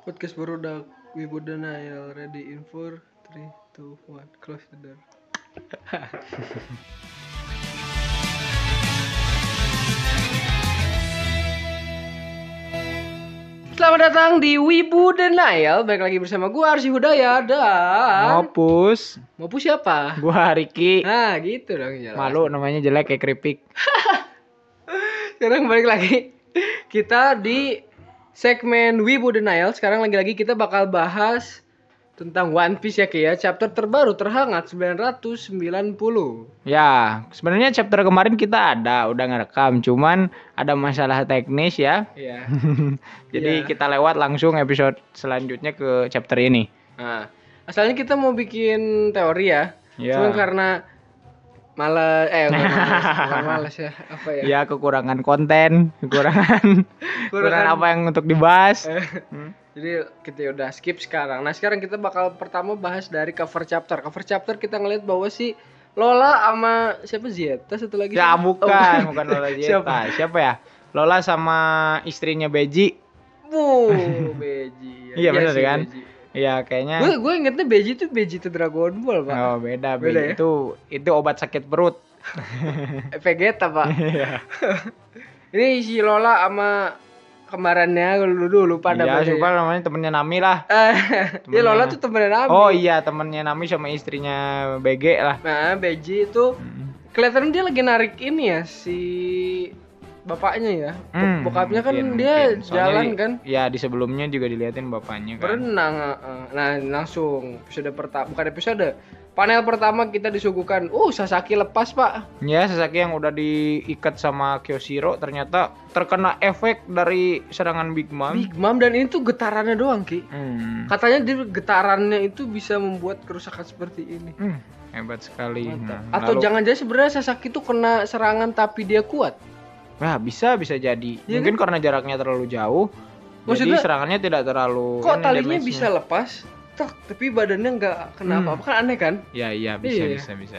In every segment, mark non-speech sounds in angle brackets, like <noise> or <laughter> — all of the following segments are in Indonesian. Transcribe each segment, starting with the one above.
Podcast baru udah Wibu Denial ready in 4 3 2 1 close the door. <laughs> Selamat datang di Wibu Denial. Balik lagi bersama gua Arsi Hudaya dan Ngopus, mau siapa? gua Riki. Nah, gitu dong jelas. Malu namanya jelek kayak keripik. <laughs> Sekarang balik lagi kita di segmen Wibu Denial. Sekarang lagi-lagi kita bakal bahas tentang One Piece ya Ki ya. Chapter terbaru terhangat 990. Ya, sebenarnya chapter kemarin kita ada, udah ngerekam, cuman ada masalah teknis ya. Iya. <laughs> Jadi Iya. kita lewat langsung episode selanjutnya ke chapter ini. Nah, asalnya kita mau bikin teori ya. Ya. Cuman karena malas eh bukan malas, bukan <laughs> malas ya. Apa ya? Ya kekurangan konten, <laughs> kekurangan kekurangan apa yang untuk dibahas. Eh, Hmm. Jadi kita udah skip sekarang. Nah sekarang kita bakal pertama bahas dari cover chapter. Cover chapter kita ngeliat bahwa si Lola sama siapa Zeta satu lagi. Ya bukan, Oh, bukan Lola <laughs> Zeta. Siapa? Siapa? ya? Lola sama istrinya Beji. Bu, Beji. Iya, bener sih, kan? Beji. Ya kayaknya Gue gue ingetnya Beji tuh Beji tuh Dragon Ball pak. Oh, beda, Beda ya? Itu itu obat sakit perut. <laughs> Vegeta pak. Iya. <laughs> Ini si Lola sama kembarannya dulu lupa Iya, namanya. siapa namanya temennya Nami lah. <laughs> Eh, ya Temennya. Lola tuh temennya Nabi. Oh iya, temennya Nami sama istrinya BG lah. Nah, Beji itu Hmm. kelihatan dia lagi narik ini ya si bapaknya ya. Hmm, Bokapnya kan mungkin, dia mungkin. Soalnya jalan di- kan Ya di sebelumnya juga diliatin bapaknya kan. berenang. Nah, langsung episode pertama bukan episode panel pertama kita disuguhkan, uh Sasaki lepas pak. Ya, Sasaki yang udah diikat sama Kyoshiro ternyata terkena efek dari serangan Big Mom. Big Mom dan ini tuh getarannya doang ki. Hmm. Katanya dia getarannya itu bisa membuat kerusakan seperti ini. Hmm, hebat sekali. Mantap. Nah, Atau lalu- jangan-jangan sebenarnya Sasaki tuh kena serangan tapi dia kuat. Nah, bisa bisa jadi. Iya Mungkin karena jaraknya terlalu jauh. Maksudnya, jadi serangannya tidak terlalu Kok talinya bisa lepas? Tak, tapi badannya nggak kena Hmm. apa-apa kan aneh kan? Ya, iya bisa Iya. bisa bisa.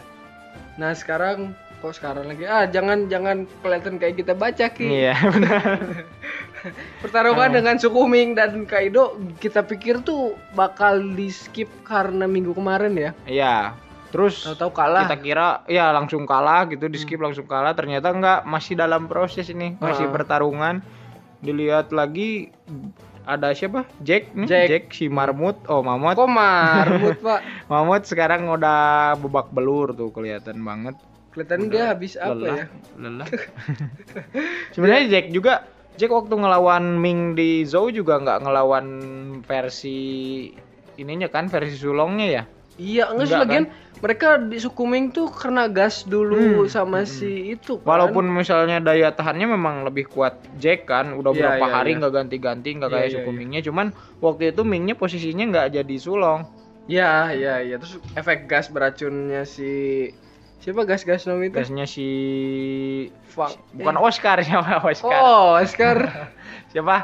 Nah sekarang kok sekarang lagi ah jangan jangan kelihatan kayak kita baca ki. Iya, <laughs> benar. Pertarungan Oh. dengan Sukuming dan Kaido kita pikir tuh bakal di skip karena minggu kemarin ya. Iya. Terus Tahu-tahu kalah. kita kira ya langsung kalah gitu di skip langsung kalah ternyata enggak masih dalam proses ini masih Ah. pertarungan dilihat lagi ada siapa Jack nih Jack. Jack, si Marmut oh Mamut Kok marmut pak? <laughs> Mamut sekarang udah babak belur tuh kelihatan banget Kelihatan dia habis apa lelah ya? lelah <laughs> sebenarnya Jack juga Jack waktu ngelawan Ming di Zou juga nggak ngelawan versi ininya kan versi sulongnya ya Iya enggak Enggak, sebagian mereka di Sukuming tuh kena gas dulu Hmm, sama hmm. si itu kan. Walaupun misalnya daya tahannya memang lebih kuat Jack kan, udah Iya, berapa iya, hari iya. nggak ganti-ganti nggak Iya, kayak iya, suku iya. Mingnya, cuman waktu itu Mingnya posisinya nggak jadi sulong. Ya, ya, ya. Terus efek gas beracunnya si siapa gas-gas nom itu? Gasnya si Fuck. bukan Eh. Oscar <laughs> siapa Oscar? Oh, Oscar. <laughs> Siapa?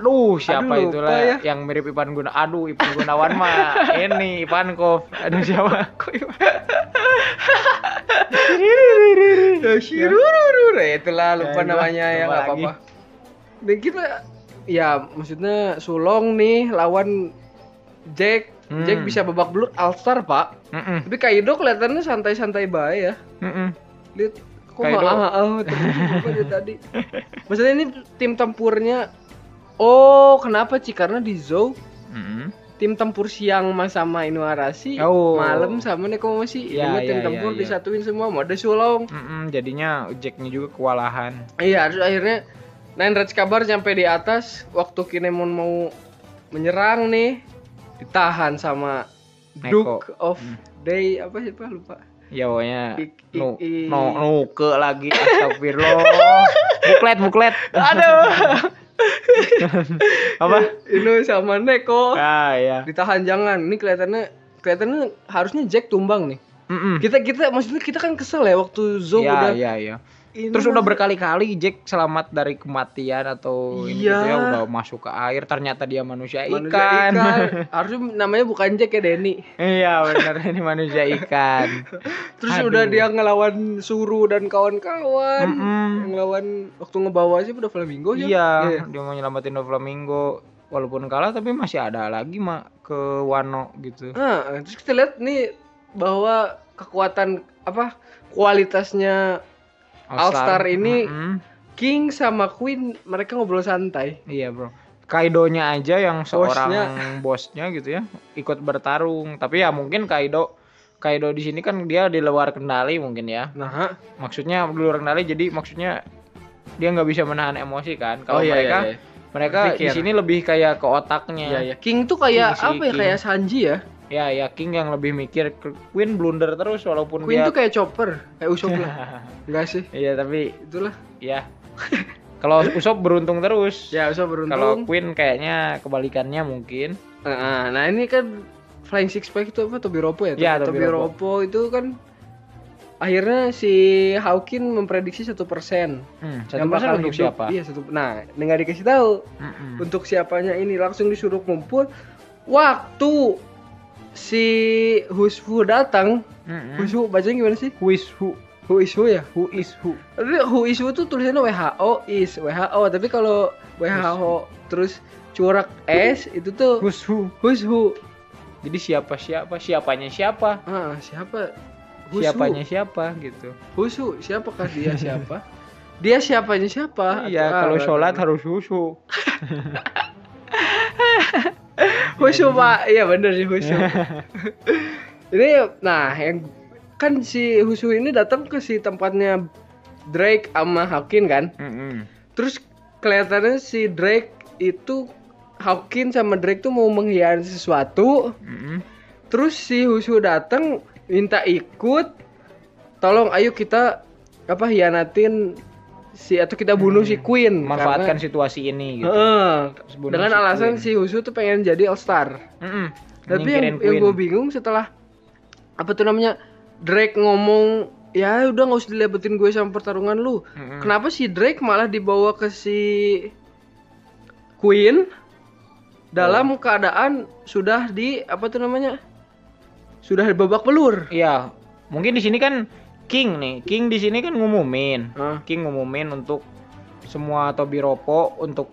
Aduh, siapa Aduh, itulah ya. yang mirip Ipan Guna. Aduh, Ipan Gunawan mah <laughs> ini Ivankov. Aduh siapa? Ya. Ya, itulah lupa Ya, namanya ya nggak apa-apa. Dan kita ya maksudnya Sulong nih lawan Jack. Hmm. Jack bisa babak belur All-Star, Pak. Mm-mm, Tapi Kaido kelihatannya santai-santai baik ya. mm-mm. Lihat kok Kaido. nggak ah, ah, dia tadi. <laughs> Maksudnya ini tim tempurnya Oh, kenapa Ci? Karena di Zou Mm-mm. tim tempur siang mas sama Inuarashi, Oh. malam sama Nekomashi. Ya, Ini tim ya, tempur ya, ya. disatuin semua, mode sulong. Mm-mm, Jadinya Jacknya juga kewalahan. Iya, akhirnya Nine Reds kabar sampai di atas waktu Kinemon mau menyerang nih ditahan sama Neko. Duke of Hmm. Day apa sih Pak lupa. Ya pokoknya nu, i- no, nuke lagi astagfirullah. <laughs> buklet buklet. Aduh. <laughs> <laughs> Apa? Ini sama Neko Ah ya. ditahan jangan. Ini kelihatannya kelihatannya harusnya Jack tumbang nih. Mm-mm. Kita kita maksudnya kita kan kesel ya waktu Zou Ya, udah ya, ya. Ini Terus udah berkali-kali Jack selamat dari kematian atau ini Iya. gitu ya udah masuk ke air ternyata dia manusia ikan. manusia ikan. <laughs> Harusnya namanya bukan Jack ya Denny. iya benar <laughs> ini manusia ikan. Terus Aduh. udah dia ngelawan Suru dan kawan-kawan. Mm-mm. Ngelawan waktu ngebawa sih udah Flamingo sih. Iya, dia mau nyelamatin Doflamingo. walaupun kalah tapi masih ada lagi mak ke Wano gitu. Nah, terus kita lihat nih bahwa kekuatan apa kualitasnya All-Star ini Mm-mm. King sama Queen mereka ngobrol santai. Iya bro. Kaidonya aja yang seorang Bosnya. bosnya gitu ya ikut bertarung. Tapi ya mungkin Kaido Kaido di sini kan dia di luar kendali mungkin ya. Nah, Maksudnya di luar kendali jadi maksudnya dia nggak bisa menahan emosi kan. Kalau oh iya mereka iya. iya. mereka di sini lebih kayak ke otaknya. Iya, iya. King tuh kayak King apa ya? King. Kayak Sanji ya. Ya ya King yang lebih mikir Queen blunder terus walaupun Queen dia tuh kayak Chopper, kayak Usopp lah. <laughs> Enggak sih? Iya tapi Itulah. ya kalau Usopp beruntung terus. Ya, Usopp beruntung. Kalau Queen kayaknya kebalikannya mungkin. Nah, nah ini kan Flying Six Pack itu apa Tobiropo ya? Iya, Tobi. Ropo itu kan akhirnya si Hawkin memprediksi satu persen. Hmm, satu persen untuk siapa? Iya satu. Nah, nggak dikasih tahu Mm-mm. untuk siapanya ini langsung disuruh kumpul. Waktu si Husfu datang, Mm-mm. Husfu bacanya gimana sih? Is who? Is who ya? Who is who? Tapi who is who tuh tulisannya WHO is WHO, tapi kalau WHO terus curak S itu tuh Who's who? who's who. Jadi siapa siapa? Siapanya siapa? Ah, siapa? Who's Siapanya siapa gitu. Who? Who's who? Siapakah dia siapa? dia siapanya siapa? Iya, Atau- kalau ah, sholat harus husu. <laughs> Who's who, Pak? Iya bener sih who. <laughs> ini nah yang kan si Husu ini datang ke si tempatnya Drake sama Hawkin kan? Mm-mm. Terus kelihatannya si Drake itu Hawkin sama Drake tuh mau menghianati sesuatu. Mm-mm. Terus si Husu datang minta ikut. Tolong ayo kita apa hianatin si atau kita bunuh si Queen. Manfaatkan Karena- situasi ini gitu. Heeh. Bunuh dengan si alasan Queen. si Husu tuh pengen jadi All Star. Mm-mm. Tapi yang, yang gue bingung setelah apa tuh namanya Drake ngomong ya udah nggak usah dilebetin gue sama pertarungan lu. Mm-mm. Kenapa si Drake malah dibawa ke si Queen dalam Oh. keadaan sudah di apa tuh namanya sudah babak belur. Iya, mungkin di sini kan King nih. King di sini kan ngumumin. Hah? King ngumumin untuk semua Tobiropo untuk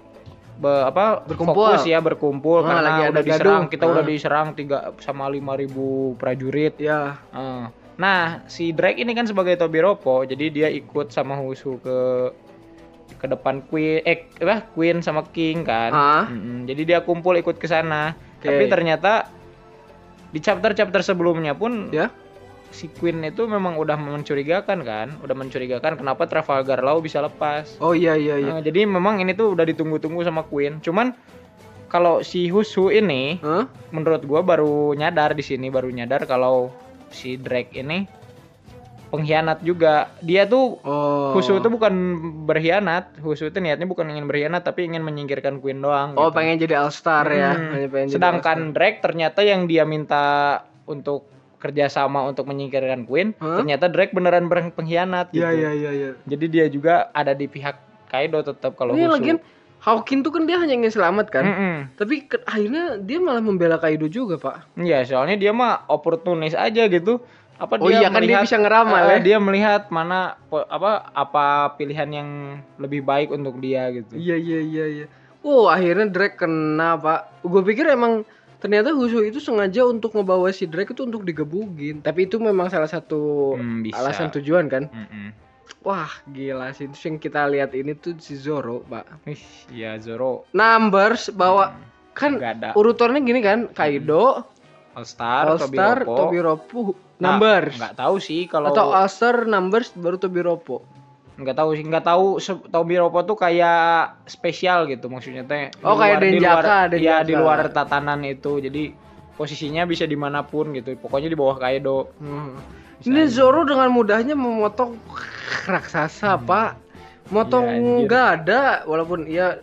be- apa Berkumpul. fokus ya berkumpul Ah, lagi karena ada udah diserang gaduh. kita udah Ah. diserang tiga sama 5000 prajurit. Ya, Ah. Nah, si Drake ini kan sebagai Tobiropo, jadi dia ikut sama Husu ke ke depan Queen eh apa Queen sama King kan. Mm-mm. Jadi dia kumpul ikut ke sana. Oke. Tapi ternyata di chapter-chapter sebelumnya pun ya. Si Queen itu memang udah mencurigakan kan, udah mencurigakan kenapa Trafalgar Law bisa lepas. Oh iya iya iya. Nah, jadi memang ini tuh udah ditunggu-tunggu sama Queen. Cuman kalau si Husu ini Hah? menurut gua baru nyadar di sini baru nyadar kalau si Drake ini pengkhianat juga. Dia tuh Oh. Husu itu bukan berkhianat. Husu itu niatnya bukan ingin berkhianat tapi ingin menyingkirkan Queen doang. Oh, gitu. pengen jadi All Star ya. Hmm. Hanya pengen Sedangkan. Drake ternyata yang dia minta untuk kerjasama untuk menyingkirkan Queen, Hah? ternyata Drake beneran pengkhianat gitu. Iya iya iya iya. Jadi dia juga ada di pihak Kaido tetap kalau Ini Husu. lagian Hawkin tuh kan dia hanya ingin selamat kan. Mm-mm. Tapi ke- akhirnya dia malah membela Kaido juga, Pak. Iya, soalnya dia mah oportunis aja gitu. Apa Oh iya, kan dia bisa ngeramal Ah, ya. Dia melihat mana apa apa pilihan yang lebih baik untuk dia gitu. Iya iya iya iya. Oh akhirnya Drake kena pak. Gue pikir emang ternyata Husu itu sengaja untuk ngebawa si Drake itu untuk digebugin. Tapi itu memang salah satu Hmm, bisa. alasan tujuan kan. Mm-mm. Wah gila sih. Terus yang kita lihat ini tuh si Zoro pak. Iya Zoro Numbers bawa kan Gak ada urutannya gini kan. Kaido, All Star, All Star, Tobiropo. Tobiropo, Nah, Numbers. Nggak tahu sih kalau Atau All Star, Numbers baru Tobiropo. Nggak tahu sih nggak tahu se- Tobiropo tuh kayak spesial gitu maksudnya teh. di Oh, kayak di Denjaka, luar, Denjaka. Iya di luar tatanan itu jadi posisinya bisa di mana pun gitu. Pokoknya di bawah Kaido. Hmm. Ini aja. Zoro dengan mudahnya memotong raksasa, Pak. Motong Iya, nggak ada, walaupun ia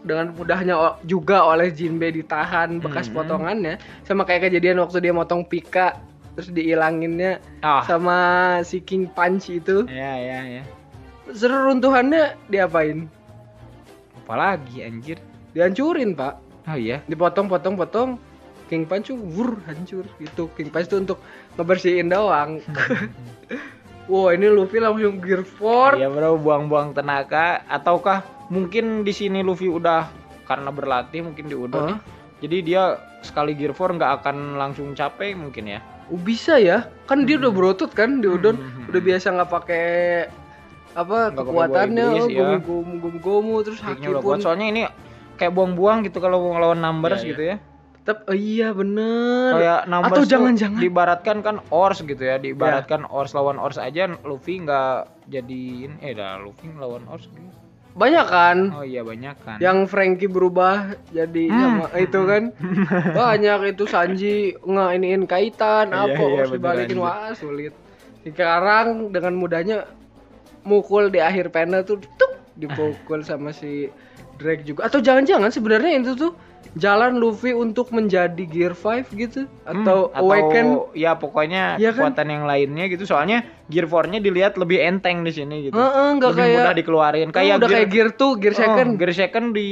dengan mudahnya juga oleh Jinbe ditahan bekas Hmm. potongannya, sama kayak kejadian waktu dia motong Pika terus diilanginnya Ah, sama si King Punch itu. ya ya ya. Seruntuhannya diapain? Apalagi anjir. Dihancurin, Pak. Oh iya. Dipotong-potong-potong King Punch tuh wur hancur gitu. King Punch tuh untuk ngebersihin doang. <laughs> Wah, ini Luffy langsung gear 4. Iya bro, buang-buang tenaga ataukah mungkin di sini Luffy udah karena berlatih mungkin di Hah? ya. Jadi dia sekali Gear 4 nggak akan langsung capek mungkin ya. Oh, bisa ya? Kan dia udah Hmm. berotot kan di Udon. Hmm. Udah biasa nggak pakai apa Nggak pakai kekuatannya buah oh, iblis, ya. gomu gomu gomu terus haki pun. Soalnya ini kayak buang-buang gitu kalau mau numbers Iya, iya. gitu ya. tetap oh iya bener Kayak numbers atau jangan-jangan diibaratkan kan Ors gitu ya. Diibaratkan Ors lawan Ors aja Luffy nggak jadiin eh dah Luffy lawan Ors. gitu. banyak kan Oh iya banyak kan. yang Frankie berubah jadi Hmm. sama itu kan <laughs> banyak itu Sanji ngeiniin kaitan Iya, apa iya, harus beneran dibalikin wah sulit sekarang dengan mudahnya mukul di akhir panel tuh tuk dipukul sama si Drake juga atau jangan-jangan sebenarnya itu tuh jalan Luffy untuk menjadi Gear 5 gitu Hmm, atau Awaken ya pokoknya kan? kekuatan yang lainnya gitu soalnya Gear 4-nya dilihat lebih enteng di sini gitu. Heeh, lebih kayak mudah dikeluarin kayak udah kayak Gear 2, Gear Oh, second. Gear second di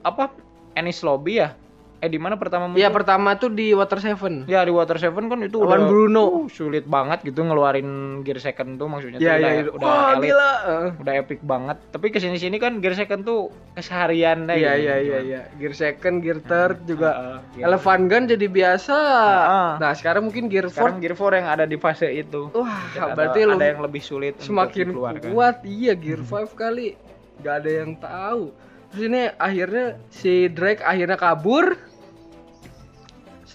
apa? Ennis Lobby ya? Eh di mana pertama muncul? Iya pertama tuh di Water Seven. Ya di Water Seven kan itu Lawan udah Bruno. uh, sulit banget gitu ngeluarin Gear second tuh maksudnya Iya tuh iya udah, itu. udah Wah, elit, gila. Udah epic banget. Tapi ke sini sini kan Gear second tuh keseharian deh. Iya gitu. iya iya iya. Gear second, Gear third juga. Heeh, Gear- Elephant Gun jadi biasa. Heeh. Nah, sekarang mungkin Gear Sekarang 4. Gear 4 yang ada di fase itu. Wah, Ada- berarti ada lu yang lebih sulit semakin kuat. Iya, Gear 5 kali. Gak ada yang tahu. Terus ini akhirnya si Drake akhirnya kabur.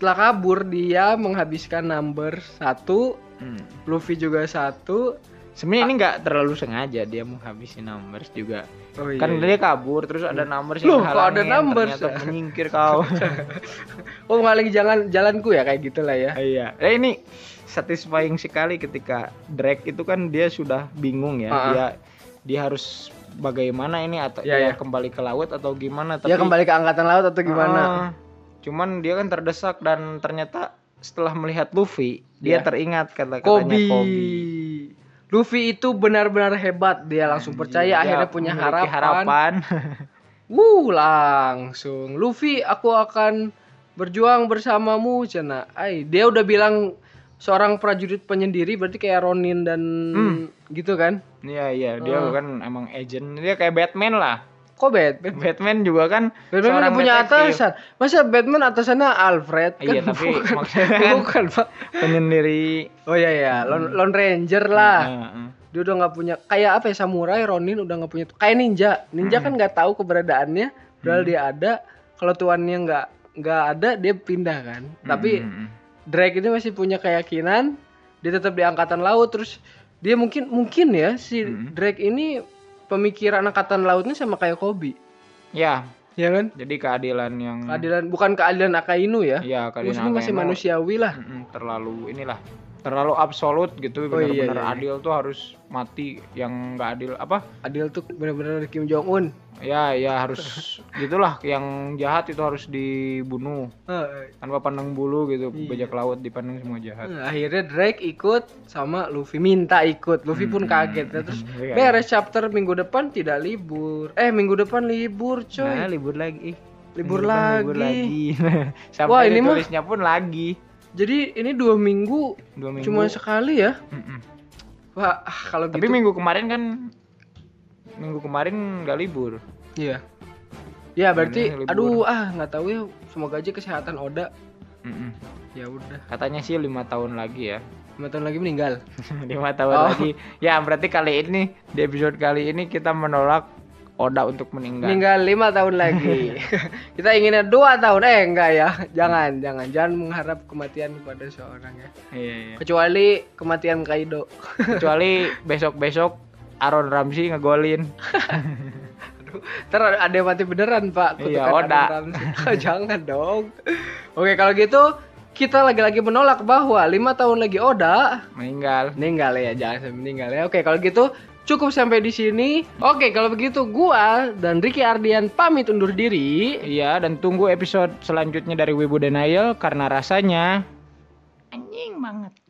Setelah kabur dia menghabiskan number satu, Hmm. Luffy juga satu. Sebenarnya ini nggak terlalu sengaja dia mau habisin numbers juga. Oh iya. kan dia kabur terus ada numbers Loh, yang kok ada numbers ternyata ya? menyingkir kau. <laughs> Oh, ngaling jalan jalanku ya kayak gitulah ya. iya. Nah, ini satisfying sekali ketika Drake itu kan dia sudah bingung ya. Ah. Dia dia harus bagaimana ini atau Iya, dia iya. kembali ke laut atau gimana Dia kembali ke angkatan laut atau gimana? Ah, cuman dia kan terdesak dan ternyata setelah melihat Luffy, dia Iya. teringat kata-katanya Kobe. Kobe. Luffy itu benar-benar hebat. Dia langsung percaya Dia akhirnya punya memiliki harapan. <laughs> Wuh, langsung. Luffy, aku akan berjuang bersamamu, cina. Ay, dia udah bilang seorang prajurit penyendiri berarti kayak Ronin dan Hmm. gitu kan? Iya iya, dia Ah. kan emang agent. Dia kayak Batman lah. Kok Batman? Batman juga kan Batman seorang punya detektif. atasan. Masa Batman atasannya Alfred? Kan Iya, tapi bukan, maksudnya <laughs> kan bukan, Pak. penyendiri Oh iya ya, Lone, Lone Ranger lah. Heeh. dia udah nggak punya kayak apa ya samurai Ronin udah nggak punya kayak ninja ninja kan nggak tahu keberadaannya padahal dia ada kalau tuannya nggak nggak ada dia pindah kan tapi Mm-mm. Drake ini masih punya keyakinan dia tetap di angkatan laut terus dia mungkin mungkin ya si Mm. Drake ini pemikiran angkatan lautnya sama kayak Kobe. Ya, ya kan? Jadi keadilan yang keadilan bukan keadilan Akainu ya. Ya keadilan maksudnya masih Akainu, manusiawi lah. Terlalu inilah terlalu absolut gitu Oh, iya, benar-benar iya, iya. adil tuh harus mati yang nggak adil apa adil tuh bener-bener Kim Jong Un ya ya harus <laughs> gitulah yang jahat itu harus dibunuh tanpa pandang bulu gitu Iya. bajak laut dipandang semua jahat Nah, akhirnya Drake ikut sama Luffy minta ikut. Luffy pun Hmm. kaget ya. terus <laughs> Iya. beres chapter minggu depan tidak libur. Eh minggu depan libur coy. Nah, libur lagi. libur, depan lagi. libur lagi. <laughs> Sampai Wah, ini mah- tulisnya pun lagi. Jadi ini dua minggu, Dua minggu. cuma sekali ya. Mm-mm. Wah ah, kalau Tapi gitu. minggu kemarin kan minggu kemarin nggak libur. Iya. Ya berarti, aduh ah nggak tahu ya. Semoga aja kesehatan Oda. Mm-mm. Ya udah. Katanya sih lima tahun lagi ya. Lima tahun lagi meninggal. <laughs> lima tahun Oh. lagi. Ya berarti kali ini di episode kali ini kita menolak Oda untuk meninggal. Meninggal lima tahun lagi. <laughs> Kita inginnya dua tahun. Eh enggak ya. Jangan, jangan, jangan mengharap kematian kepada seorang ya. Iya, iya. Kecuali kematian Kaido. Kecuali <laughs> besok-besok Aaron Ramsey ngegolin. <laughs> Ntar ada yang mati beneran pak Iya, kutukan Oda. Adam Ramsey. Jangan dong Oke kalau gitu Kita lagi-lagi menolak bahwa lima tahun lagi Oda Meninggal. Meninggal ya Jangan meninggal ya Oke kalau gitu Cukup sampai di sini Oke kalau begitu Gua dan Ricky Ardian pamit undur diri Iya, dan tunggu episode selanjutnya dari Wibu Denial karena rasanya anjing banget.